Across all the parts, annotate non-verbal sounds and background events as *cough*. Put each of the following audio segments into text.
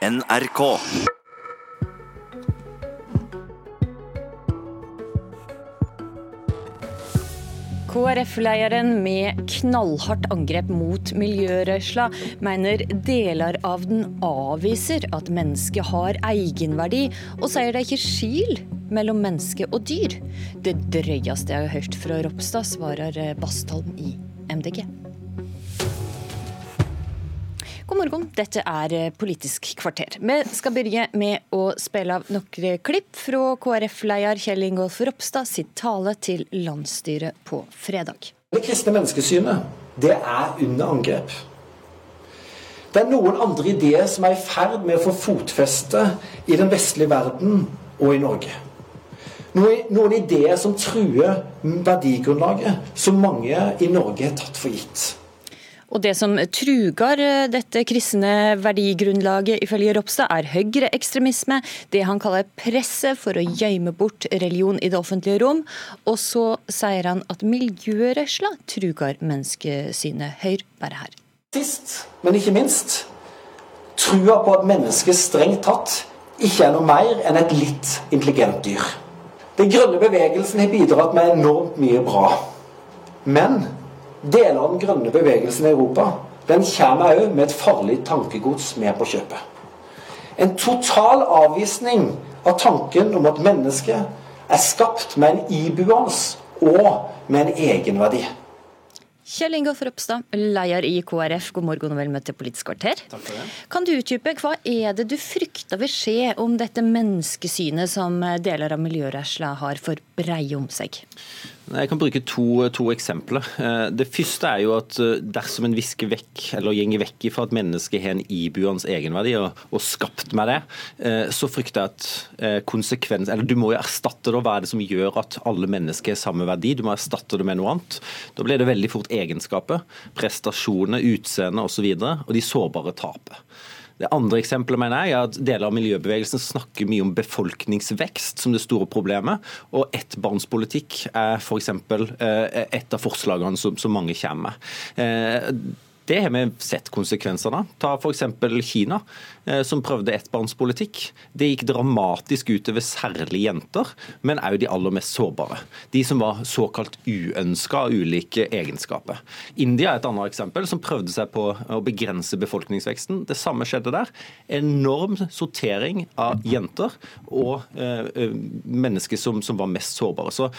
NRK. KrF-lederen med knallhardt angrep mot miljørørsla mener deler av den avviser at mennesket har egenverdi, og sier det er ikke skil mellom menneske og dyr. Det drøyeste jeg har hørt fra Ropstad, svarer Bastholm i MDG. God morgen, dette er Politisk kvarter. Vi skal begynne med å spille av noen klipp fra KrF-leder Kjell Ingolf Ropstad sitt tale til landsstyret på fredag. Det kristne menneskesynet, det er under angrep. Det er noen andre ideer som er i ferd med å få fotfeste i den vestlige verden og i Norge. Noen ideer som truer verdigrunnlaget som mange i Norge har tatt for gitt. Og det som truger eh, dette kristne verdigrunnlaget, ifølge Ropstad, er høyreekstremisme, det han kaller presset for å gjemme bort religion i det offentlige rom. Og så sier han at miljørørsla truger menneskesynet. Hør bare her. Sist, men ikke minst, trua på at mennesket strengt tatt ikke er noe mer enn et litt intelligent dyr. Den grønne bevegelsen har bidratt med enormt mye bra. Men Deler av den grønne bevegelsen i Europa den kommer òg med et farlig tankegods med på kjøpet. En total avvisning av tanken om at mennesket er skapt med en ibuans og med en egenverdi. Kjell Ingolf Ropstad, leder i KrF, god morgen og vel møtt til Politisk kvarter. Takk for det. Kan du utdype hva er det du frykter vil skje om dette menneskesynet som deler av miljørørsla har for breie om seg? Jeg kan bruke to, to, eksempler. Eh, det første er jo at eh, dersom en visker vekk, eller gjenger vekk fra at mennesket har en ibuende egenverdi og, og, skapt med det, eh, så frykter jeg at konsekvens Eller du må jo erstatte det. Hva er det som gjør at alle mennesker har samme verdi? Du må erstatte det med noe annet. Da blir det veldig fort egenskaper, prestasjoner, utseende osv. Og, så videre, og de sårbare taper. Det andre eksempelet mener jeg er at deler av miljøbevegelsen snakker mye om befolkningsvekst som det store problemet. Og ettbarnspolitikk er f.eks. Eh, et av forslagene som, mange kommer med. Det har vi sett konsekvensene av. Ta f.eks. Kina, eh, som prøvde ettbarnspolitikk. Det gikk dramatisk utover særlig jenter, men òg de aller mest sårbare. De som var såkalt uønska av ulike egenskaper. India er et annet eksempel, som prøvde seg på å begrense befolkningsveksten. Det samme skjedde der. Enorm sortering av jenter og eh, eh mennesker som, som, var mest sårbare. Så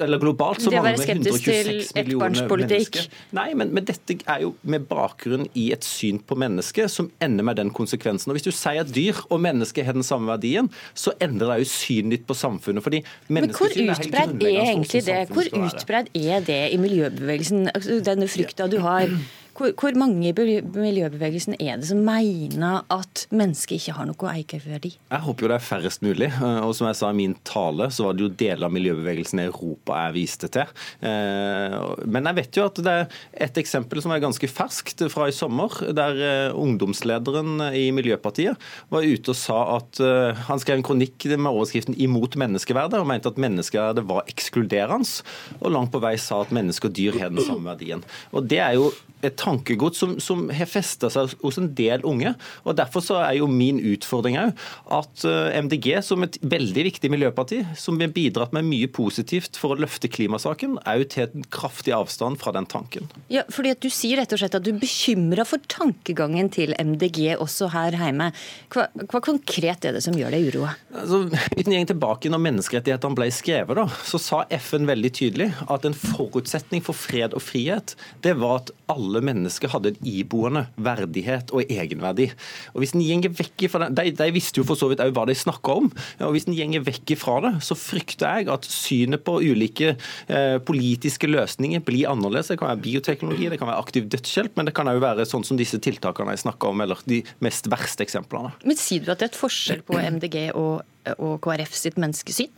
eller globalt så mangler vi 126 millioner mennesker. Nei, men, men dette er jo med bakgrunn i et syn på mennesket som ender med den konsekvensen. Og Hvis du sier at dyr og mennesker har den samme verdien, så endrer det jo synet ditt på samfunnet. fordi Men hvor utbredt er, er egentlig det? Hvor utbredt er det i miljøbevegelsen, altså, denne frykta du har? Hvor, hvor, mange i miljøbevegelsen er det som mener at mennesket ikke har noe eierverdi? Jeg håper jo det er færrest mulig. Eh, og som jeg sa i min tale, så var det jo deler av miljøbevegelsen i Europa jeg viste til. Eh, men jeg vet jo at det er et eksempel som er ganske ferskt fra i sommer, der eh, ungdomslederen i Miljøpartiet var ute og sa at han skrev en kronikk med overskriften 'Imot menneskeverdet', og mente at menneskeverdet var ekskluderende, og langt på vei sa at mennesker og dyr har den samme verdien. Og det er jo et tankegods som, som har festa seg hos en del unge. og Derfor så er jo min utfordring òg at eh, MDG, som et veldig viktig miljøparti, som har bidratt med mye positivt for å løfte klimasaken, òg tar en kraftig avstand fra den tanken. Ja, fordi at Du sier rett og slett at du er bekymra for tankegangen til MDG også her hjemme. Hva, hva konkret er det som gjør deg uroa? Altså, uten gjeng tilbake når menneskerettighetene ble skrevet, da, så sa FN veldig tydelig at en forutsetning for fred og frihet det var at alle alle mennesker hadde en iboende verdighet og egenverdi. Og hvis en gjenger vekk fra det, de, de, visste jo for så vidt òg hva de snakka om. og Hvis en gjenger vekk fra det, så frykter jeg at synet på ulike eh, politiske løsninger blir annerledes. Det kan være bioteknologi, det kan være aktiv dødshjelp, men det kan òg være sånn som disse tiltakene jeg snakka om, eller de mest verste eksemplene. Men Sier du at det er et forskjell på *clears throat* MDG og, og KrF sitt menneskesyn?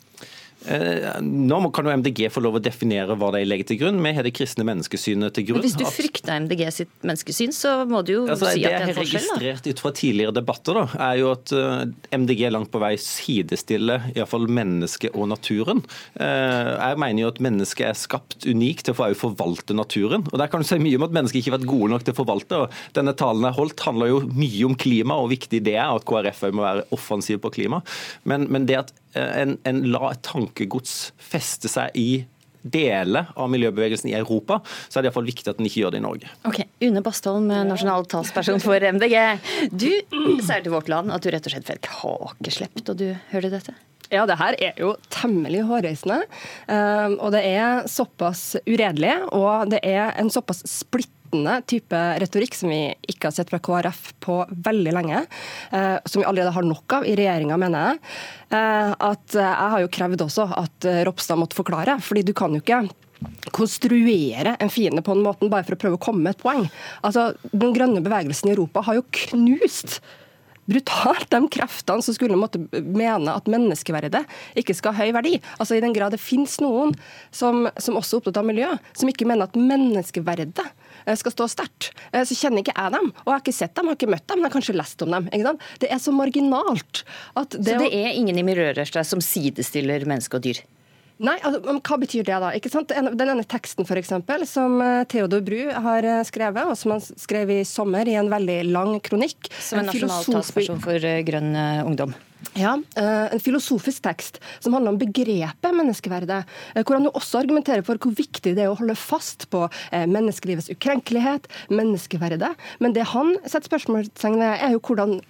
Eh, nå kan jo MDG få lov å definere hva de legger til grunn. Vi har det kristne menneskesynet til grunn. Men hvis du frykter MDG sitt menneskesyn, så må du jo altså, si at det er en forskjell? Det jeg har registrert ut fra tidligere debatter, da, er jo at eh, MDG langt på vei sidestiller iallfall mennesket og naturen. Uh, jeg mener jo at mennesket er skapt unikt til å få forvalte naturen. og Der kan du si mye om at mennesket ikke har vært gode nok til å forvalte. og Denne talen jeg holdt handler jo mye om klima, og viktig det er at KrF må være offensiv på klima. Men, men det at en, en la et tankegods feste seg i deler av miljøbevegelsen i Europa, så er det iallfall viktig at den ikke gjør det i Norge. Ok, Une Bastholm, nasjonal talsperson for MDG. Du sier til Vårt Land at du rett og slett fikk hakeslepp da du hørte dette? Ja, det her er jo temmelig hårreisende. Um, og det er såpass uredelig, og det er en såpass splitt splittende type retorikk som vi ikke har sett fra KrF på veldig lenge. Eh, som vi allerede har nok av i regjeringa, mener jeg. Eh, at jeg har jo krevd også at Ropstad måtte forklare, fordi du kan jo ikke konstruere en fiende på en måte bare for å prøve å komme med et poeng. Altså, Den grønne bevegelsen i Europa har jo knust brutalt de kreftene som skulle måtte mene at menneskeverdet ikke skal ha høy verdi. Altså I den grad det finnes noen som, som også er opptatt av miljø, som ikke mener at menneskeverdet Eh, skal stå sterkt. Eh, så kjenner ikke jeg dem, og jeg har ikke sett dem, har ikke møtt dem, men jeg har kanskje lest om dem. Det er så marginalt. Det så det er ingen i miljørørsla som sidestiller menneske og dyr? Nei, altså, Hva betyr det, da? Ikke sant? Den ene teksten for eksempel, som eh, Theodor Bru har skrevet, og som han skrev i sommer i en veldig lang kronikk Som en nasjonal talsperson for Grønn ungdom? Ja, eh, En filosofisk tekst som handler om begrepet menneskeverdet. Eh, hvor han jo også argumenterer for hvor viktig det er å holde fast på eh, menneskelivets ukrenkelighet, menneskeverdet. Men det han setter spørsmålstegn ved, er jo hvordan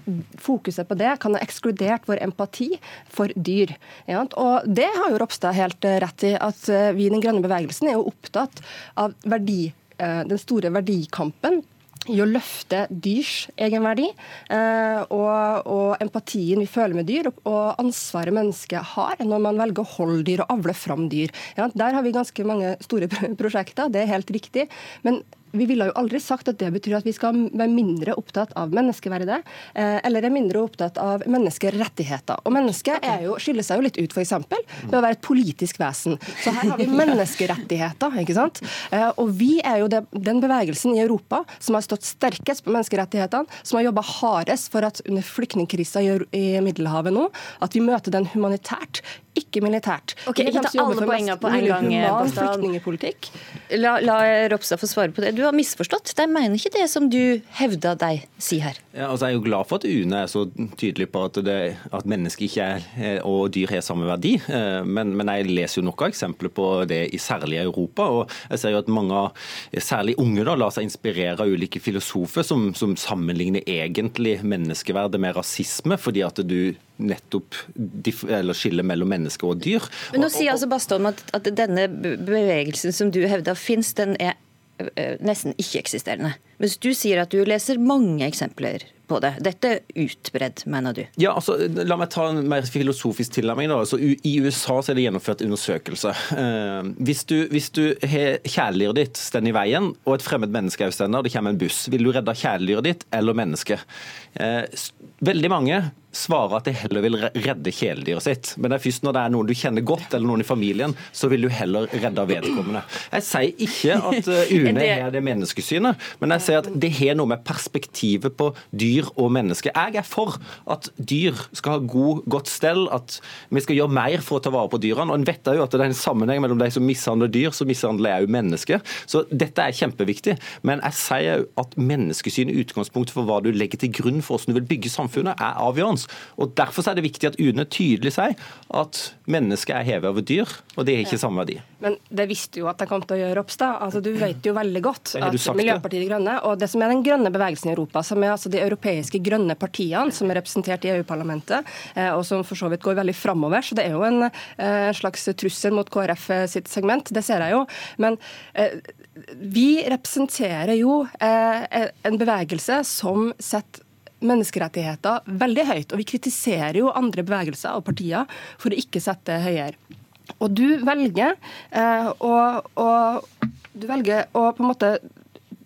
fokuset på det kan ha ekskludert vår empati for dyr. Ja, og det har jo Ropstad helt rett i, at vi i den grønne bevegelsen er jo opptatt av verdi den store verdikampen i å løfte dyrs egenverdi eh, og, og, empatien vi føler med dyr, og, ansvaret mennesket har når man velger å holde dyr og avle fram dyr. Ja, der har vi ganske mange store prosjekter, det er helt riktig. men vi ville jo aldri sagt at det betyr at vi skal være mindre opptatt av menneskeverdet, eh, eller er mindre opptatt av menneskerettigheter. Og mennesket jo, skiller seg jo litt ut, f.eks. ved å være et politisk vesen. Så her har vi *laughs* menneskerettigheter, ikke sant. Eh, og vi er jo det, den bevegelsen i Europa som har stått sterkest på menneskerettighetene, som har jobba hardest for at under flyktningkrisa i Middelhavet nå, at vi møter den humanitært, ikke militært. Ok, Ikke ta alle poengene på en gang. La, la Ropstad få svare på det. Du har misforstått. De mener ikke det som du hevda deg sier her. Ja, altså jeg er jo glad for at UNE er så tydelig på at, det, at mennesker ikke er, og dyr har samme verdi. Eh, men, men, jeg leser jo noen eksempler på det i særlig Europa. og jeg ser jo at mange, særlig unge, da, lar seg inspirere av ulike filosofer som, som sammenligner egentlig menneskeverdet med rasisme, fordi at du nettopp skiller mellom mennesker og dyr. Men Nå sier altså Bastholm at, at denne bevegelsen som du hevder fins, den er nesten ikke-eksisterende. Mens du sier at du leser mange eksempler på det. Dette er utbredd, mener du? Ja, altså, La meg ta en mer filosofisk tilnærming. da. Altså, I USA så er det gjennomført undersøkelse. Eh, hvis du, hvis du har kjæledyret ditt står i veien, og et fremmed menneske er og det kommer en buss, vil du redde kjæledyret ditt eller mennesket? Eh, veldig mange svarer at de heller vil redde kjæledyret sitt. Men det er først når det er noen du kjenner godt, eller noen i familien, så vil du heller redde vedkommende. Jeg sier ikke at *laughs* eh, UNE er det menneskesynet, men jeg sier at det har noe med perspektivet på dyr og mennesker. Jeg er for at dyr skal ha god, godt stell, at vi skal gjøre mer for å ta vare på dyrene. Og en vet jo at det er en sammenheng mellom de som mishandler dyr, så mishandler jeg òg mennesker. Så dette er kjempeviktig. Men jeg sier at menneskesyn i utgangspunktet for hva du legger til grunn for hvordan du vil bygge samfunnet, er avgjørende. Og Derfor er det viktig at UNE tydelig sier at mennesket er hevet over dyr, og det er ikke ja. samme verdi. Men det visste jo at de kom til å gjøre, Ropstad. Altså, du vet jo veldig godt at Miljøpartiet De Grønne og det som er den grønne bevegelsen i Europa, som er altså de europeiske grønne partiene som er representert i EU-parlamentet, eh, og som for så vidt går veldig framover, så det er jo en eh, slags trussel mot KrF eh, sitt segment, det ser jeg jo. Men vi representerer jo en bevegelse som setter menneskerettigheter veldig høyt. Og vi kritiserer jo andre bevegelser og partier for å ikke sette høyere. Og du velger, eh, å, du velger å på en måte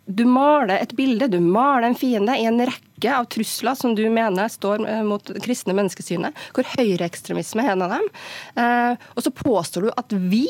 du maler et bilde, du maler en fiende i en rekke av trusler som du mener står eh, mot kristne menneskesynet, hvor høyreekstremisme er en av dem. Eh, og så påstår du at vi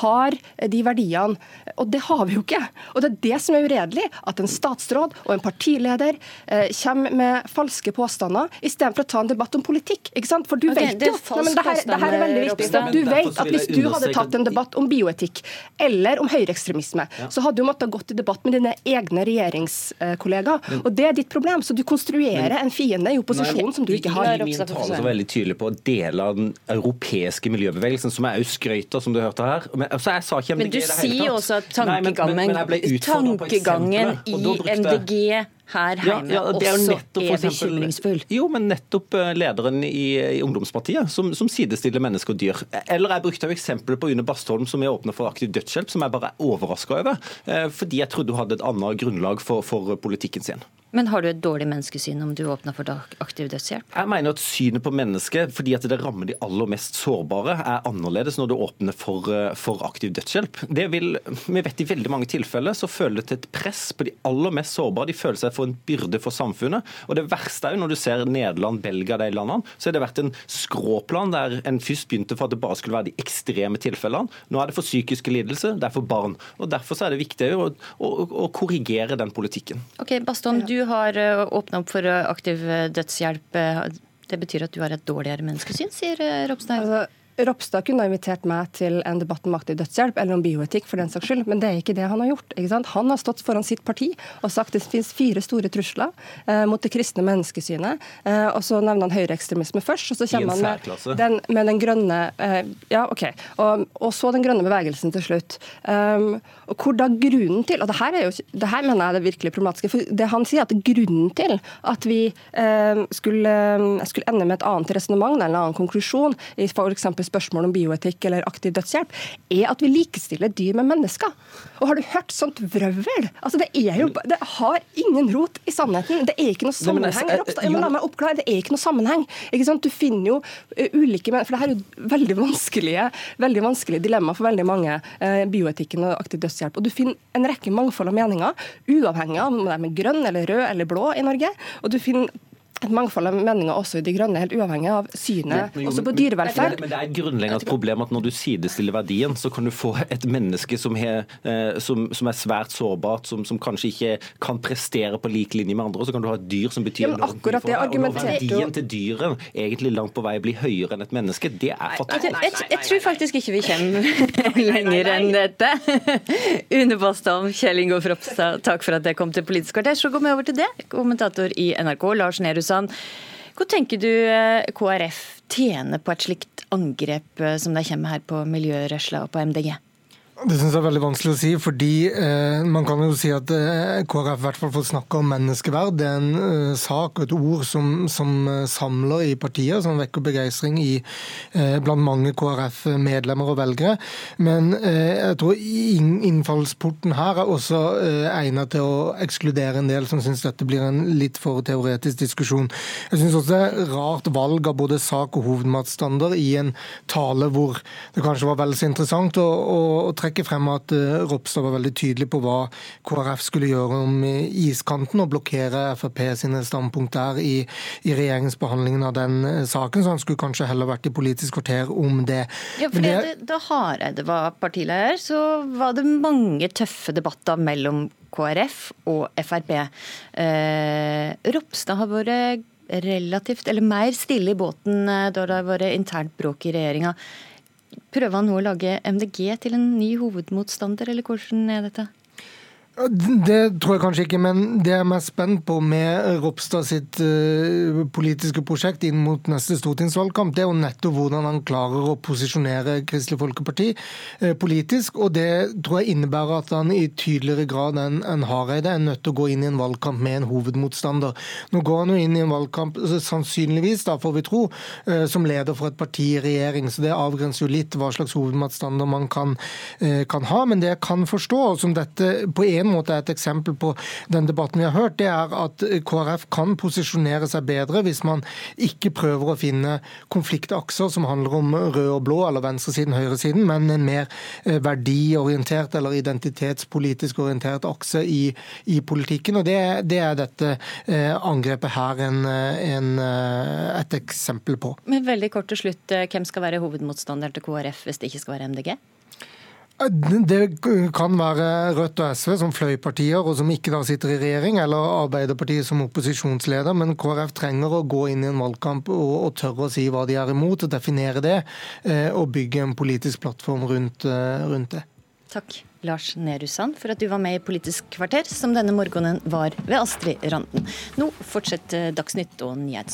har de verdiene. Og det har vi jo ikke. Og det er det som er uredelig. At en statsråd og en partileder eh, kommer med falske påstander istedenfor å ta en debatt om politikk. Ikke sant? For du okay, vet jo nei, men det, her, det her er veldig viktig. Du vet at hvis du hadde tatt en debatt om bioetikk eller om høyreekstremisme, ja. så hadde du måttet gått i debatt med dine egne regjeringskollegaer. Og det er ditt problem. Så du konstruerer en fiende i opposisjonen som du ikke har. Min tale er veldig tydelig på deler av den europeiske miljøbevegelsen, som jeg òg skrøt av, som du hørte her. Men, altså, jeg sa ikke MDG men du sier jo også at tankegangen, Nei, men, men, tankegangen i MDG her hjemme ja, ja, er også er bekymringsfull. Jo, men nettopp eh, lederen i, i Ungdomspartiet, som, som, sidestiller mennesker og dyr. Eller jeg brukte jo eksempler på Une Bastholm, som er åpna for aktiv dødshjelp, som jeg bare er overraska over. Eh, fordi jeg trodde hun hadde et annet grunnlag for, for politikken sin. Men har du et dårlig menneskesyn om du åpner for aktiv dødshjelp? Jeg mener at synet på mennesket, fordi at det rammer de aller mest sårbare, er annerledes når du åpner for, eh, for aktiv dødshjelp. Det vil, vi vet I veldig mange tilfeller så føler det til et press på de aller mest sårbare. De føler seg for en byrde for samfunnet. Og det verste er jo når du ser Nederland, Belgia, de landene, så har det vært en skråplan der en først begynte for at det bare skulle være de ekstreme tilfellene. Nå er det for psykiske lidelser, det er for barn. Og Derfor er det viktig å, å, å korrigere den politikken. Ok, Baston, du har eh, åpna opp for eh, aktiv eh, dødshjelp. Det betyr at du har et dårligere menneskesyn, sier Ropstad? Altså, Ropstad kunne ha invitert meg til en debatt om aktiv dødshjelp eller om bioetikk, for den saks skyld, men det er ikke det han har gjort. Han har stått foran sitt parti og sagt at det finnes fire store trusler eh, mot det kristne menneskesynet. Eh, og så nevner han høyreekstremisme først, og så kommer han med den, med den grønne eh, Ja, OK. Og, og, så den grønne bevegelsen til slutt. Um, og hvor da grunnen til Og det her, er jo, det her mener jeg er det virkelig problematiske. for det Han sier at grunnen til at vi eh, skulle, skulle, ende med et annet resonnement eller en annen konklusjon i f.eks spørsmål om bioetikk eller aktiv dødshjelp, er at vi likestiller dyr med mennesker. Og har du hørt sånt vrøvl? Altså, det, jo, det har ingen rot i sannheten. Det er ikke noe sammenheng. Jeg må la meg oppklare, det er ikke noe sammenheng. Ikke? Du finner jo ulike ulike For det her er jo veldig vanskelige, veldig vanskelige dilemmaer for veldig mange, uh, bioetikken og aktiv dødshjelp. Og du finner en rekke mangfold av meninger, uavhengig av om de er grønn eller rød eller blå i Norge. Og du finner et mangfold av meninger også i De grønne, helt uavhengig av synet men, også på dyrevelferd. Men, det er et grunnleggende problem at når du sidestiller verdien, så kan du få et menneske som, er, eh, som, som er svært sårbart, som, som, kanskje ikke kan prestere på lik linje med andre, og så kan du ha et dyr som betyr ja, noe for deg. Og når verdien til dyret egentlig langt på vei blir høyere enn et menneske, det er fatalt. Jeg, jeg, jeg, tror faktisk ikke vi kommer *laughs* lenger enn dette. *laughs* Une Bastholm, Kjell Ingolf Ropstad, takk for at jeg kom til Politisk kvarter. Så går vi over til det. Kommentator i NRK, Lars Nehru Sand. Hvor tenker du eh, KrF tjener på et slikt angrep eh, som det kommer her på miljørørsla og på MDG? Det synes jeg er veldig vanskelig å si, fordi eh, man kan jo si at eh, KrF i hvert fall får snakke om menneskeverd. Det er en eh, sak og et ord som, som eh, samler i partiet, som vekker begeistring eh, blant mange KrF-medlemmer og velgere. Men eh, jeg tror innfallsporten her er også egnet til å ekskludere en del som syns dette blir en litt for teoretisk diskusjon. Jeg syns også det er rart valg av både sak og hovedmatstander i en tale hvor det kanskje var vel så interessant å, å, å trekke frem at eh, Ropstad var veldig tydelig på hva KrF skulle gjøre om iskanten, og blokkere Frp sine standpunkt der i, i regjeringsbehandlingen av den eh, saken. Så han skulle kanskje heller vært i Politisk kvarter om det. Ja, for det, Da Hareide var partileder, så var det mange tøffe debatter mellom KrF og Frp. Eh, Ropstad har vært relativt, eller mer stille i båten eh, da det har vært internt bråk i regjeringa. Prøver han nå å lage MDG til en ny hovedmotstander, eller hvordan er dette? Det tror jeg kanskje ikke, men det jeg er mest spent på med Ropstad sitt uh, politiske prosjekt inn mot neste stortingsvalgkamp, det er jo nettopp hvordan han klarer å posisjonere Kristelig Folkeparti uh, politisk. Og det tror jeg innebærer at han i tydeligere grad enn en Hareide er nødt til å gå inn i en valgkamp med en hovedmotstander. Nå går han jo inn i en valgkamp sannsynligvis, da får vi tro, som leder for et parti i regjering, så det avgrenser jo litt hva slags hovedmotstander man kan, kan ha. Men det jeg kan forstå, som dette på en måte er et eksempel på den debatten vi har hørt, det er at KrF kan posisjonere seg bedre hvis man ikke prøver å finne konfliktakser som handler om rød og blå, eller venstresiden, høyresiden, men en mer eh, verdiorientert eller identitetspolitisk orientert akse i, i politikken. og Det, det er dette eh, angrepet her en, en, et eksempel på. Men veldig kort til slutt, Hvem skal være hovedmotstander til KrF hvis det ikke skal være MDG? Det kan være Rødt og SV som fløypartier, og som ikke da sitter i regjering, eller Arbeiderpartiet som opposisjonsleder, men KrF trenger å gå inn i en valgkamp og, og tørre å si hva de er imot, og definere det, eh, og bygge en politisk plattform rundt, eh, rundt det. Takk, Lars Nehru Sand, for at du var med i Politisk kvarter, som denne morgenen var ved Astrid Randen. Nå fortsetter Dagsnytt og Nyhetsmorgen.